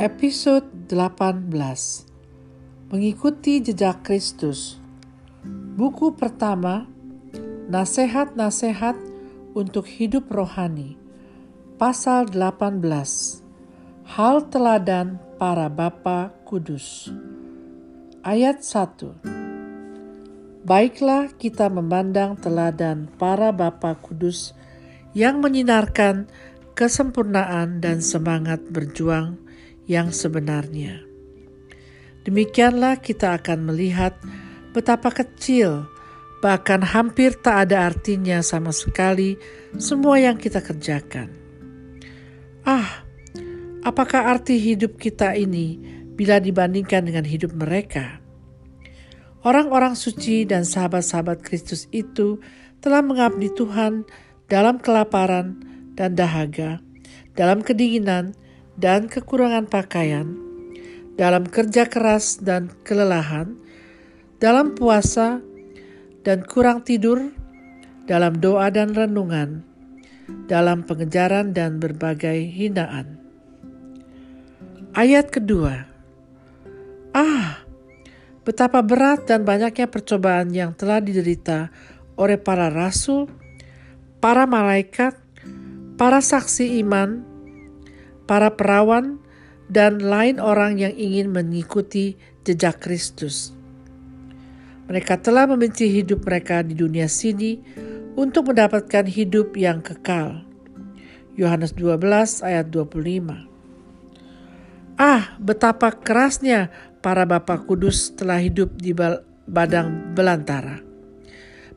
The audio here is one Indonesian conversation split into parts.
Episode 18 Mengikuti Jejak Kristus. Buku pertama Nasihat-nasihat untuk hidup rohani Pasal 18 Hal teladan para Bapa Kudus. Ayat 1 Baiklah kita memandang teladan para Bapa Kudus yang menyinarkan kesempurnaan dan semangat berjuang yang sebenarnya. Demikianlah kita akan melihat betapa kecil, bahkan hampir tak ada artinya sama sekali semua yang kita kerjakan. Ah, apakah arti hidup kita ini bila dibandingkan dengan hidup mereka? Orang-orang suci dan sahabat-sahabat Kristus itu telah mengabdi Tuhan dalam kelaparan dan dahaga, dalam kedinginan, dan kekurangan pakaian, dalam kerja keras dan kelelahan, dalam puasa dan kurang tidur, dalam doa dan renungan, dalam pengejaran dan berbagai hinaan. Ayat kedua, ah, betapa berat dan banyaknya percobaan yang telah diderita oleh para rasul, para malaikat, para saksi iman, para perawan, dan lain orang yang ingin mengikuti jejak Kristus. Mereka telah membenci hidup mereka di dunia sini untuk mendapatkan hidup yang kekal. Yohanes 12 ayat 25. Ah, betapa kerasnya para bapak kudus telah hidup di badang belantara.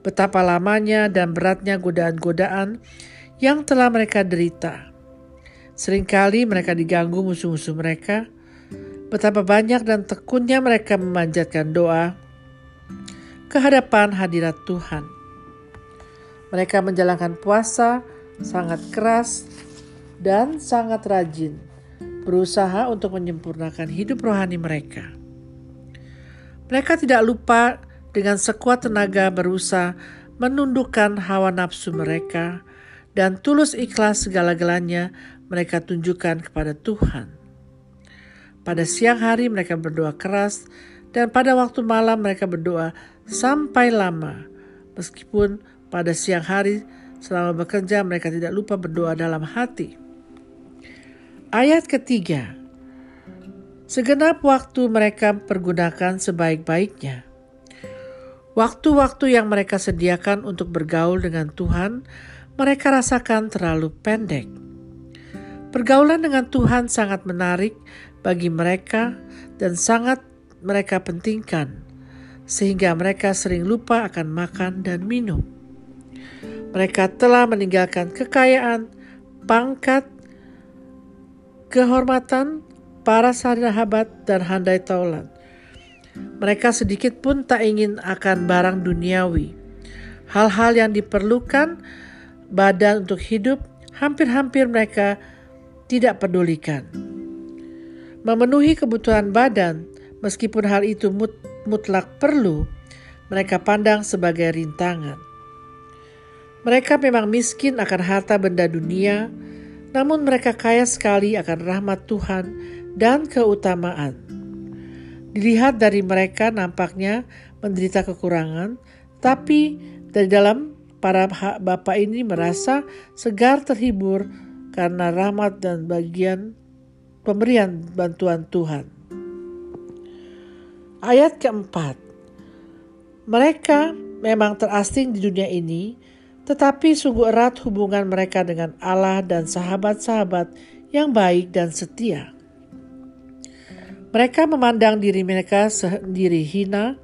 Betapa lamanya dan beratnya godaan-godaan yang telah mereka derita Seringkali mereka diganggu musuh-musuh mereka. Betapa banyak dan tekunnya mereka memanjatkan doa kehadapan hadirat Tuhan. Mereka menjalankan puasa sangat keras dan sangat rajin, berusaha untuk menyempurnakan hidup rohani mereka. Mereka tidak lupa dengan sekuat tenaga berusaha menundukkan hawa nafsu mereka dan tulus ikhlas segala-galanya mereka tunjukkan kepada Tuhan. Pada siang hari mereka berdoa keras dan pada waktu malam mereka berdoa sampai lama. Meskipun pada siang hari selama bekerja mereka tidak lupa berdoa dalam hati. Ayat ketiga. Segenap waktu mereka pergunakan sebaik-baiknya. Waktu-waktu yang mereka sediakan untuk bergaul dengan Tuhan, mereka rasakan terlalu pendek. Pergaulan dengan Tuhan sangat menarik bagi mereka dan sangat mereka pentingkan, sehingga mereka sering lupa akan makan dan minum. Mereka telah meninggalkan kekayaan, pangkat, kehormatan, para sahabat, dan handai taulan. Mereka sedikit pun tak ingin akan barang duniawi. Hal-hal yang diperlukan badan untuk hidup, hampir-hampir mereka tidak pedulikan. Memenuhi kebutuhan badan, meskipun hal itu mut mutlak perlu, mereka pandang sebagai rintangan. Mereka memang miskin akan harta benda dunia, namun mereka kaya sekali akan rahmat Tuhan dan keutamaan. Dilihat dari mereka nampaknya menderita kekurangan, tapi dari dalam para bapak ini merasa segar terhibur karena rahmat dan bagian pemberian bantuan Tuhan. Ayat keempat, mereka memang terasing di dunia ini, tetapi sungguh erat hubungan mereka dengan Allah dan sahabat-sahabat yang baik dan setia. Mereka memandang diri mereka sendiri hina,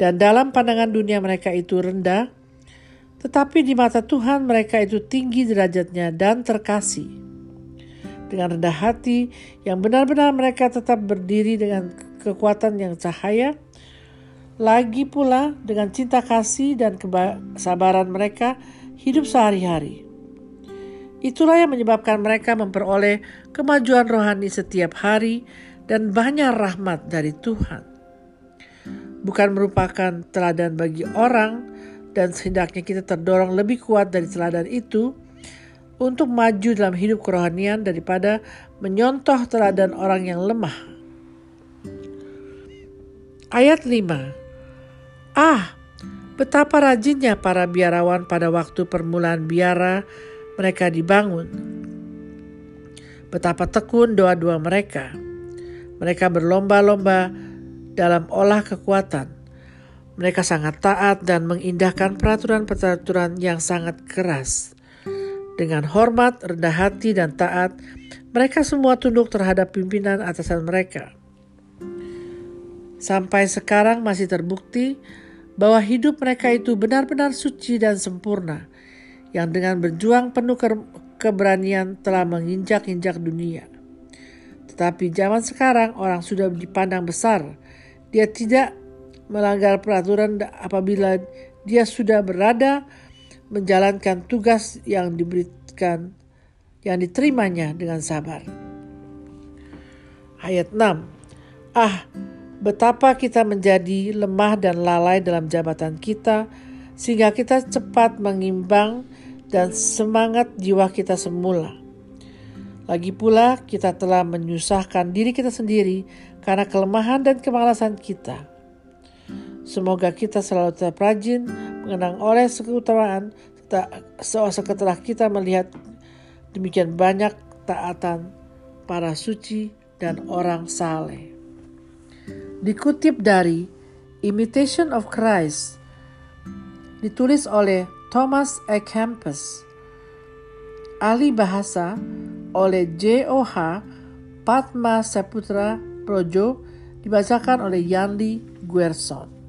dan dalam pandangan dunia mereka itu rendah, tetapi di mata Tuhan mereka itu tinggi derajatnya dan terkasih. Dengan rendah hati yang benar-benar mereka tetap berdiri dengan kekuatan yang cahaya, lagi pula dengan cinta kasih dan kesabaran mereka hidup sehari-hari. Itulah yang menyebabkan mereka memperoleh kemajuan rohani setiap hari dan banyak rahmat dari Tuhan. Bukan merupakan teladan bagi orang, dan sehendaknya kita terdorong lebih kuat dari teladan itu untuk maju dalam hidup kerohanian daripada menyontoh teladan orang yang lemah. Ayat 5 Ah, betapa rajinnya para biarawan pada waktu permulaan biara mereka dibangun. Betapa tekun doa-doa mereka. Mereka berlomba-lomba dalam olah kekuatan. Mereka sangat taat dan mengindahkan peraturan-peraturan yang sangat keras. Dengan hormat, rendah hati, dan taat, mereka semua tunduk terhadap pimpinan atasan mereka. Sampai sekarang masih terbukti bahwa hidup mereka itu benar-benar suci dan sempurna yang dengan berjuang penuh ke keberanian telah menginjak-injak dunia. Tetapi zaman sekarang orang sudah dipandang besar. Dia tidak melanggar peraturan apabila dia sudah berada menjalankan tugas yang diberikan yang diterimanya dengan sabar. Ayat 6. Ah, betapa kita menjadi lemah dan lalai dalam jabatan kita sehingga kita cepat mengimbang dan semangat jiwa kita semula. Lagi pula, kita telah menyusahkan diri kita sendiri karena kelemahan dan kemalasan kita. Semoga kita selalu tetap rajin mengenang oleh keutamaan setelah kita melihat demikian banyak taatan para suci dan orang saleh. Dikutip dari Imitation of Christ, ditulis oleh Thomas A. Campus. Ahli bahasa oleh J.O.H. Padma Saputra Projo dibacakan oleh Yanli Guerson.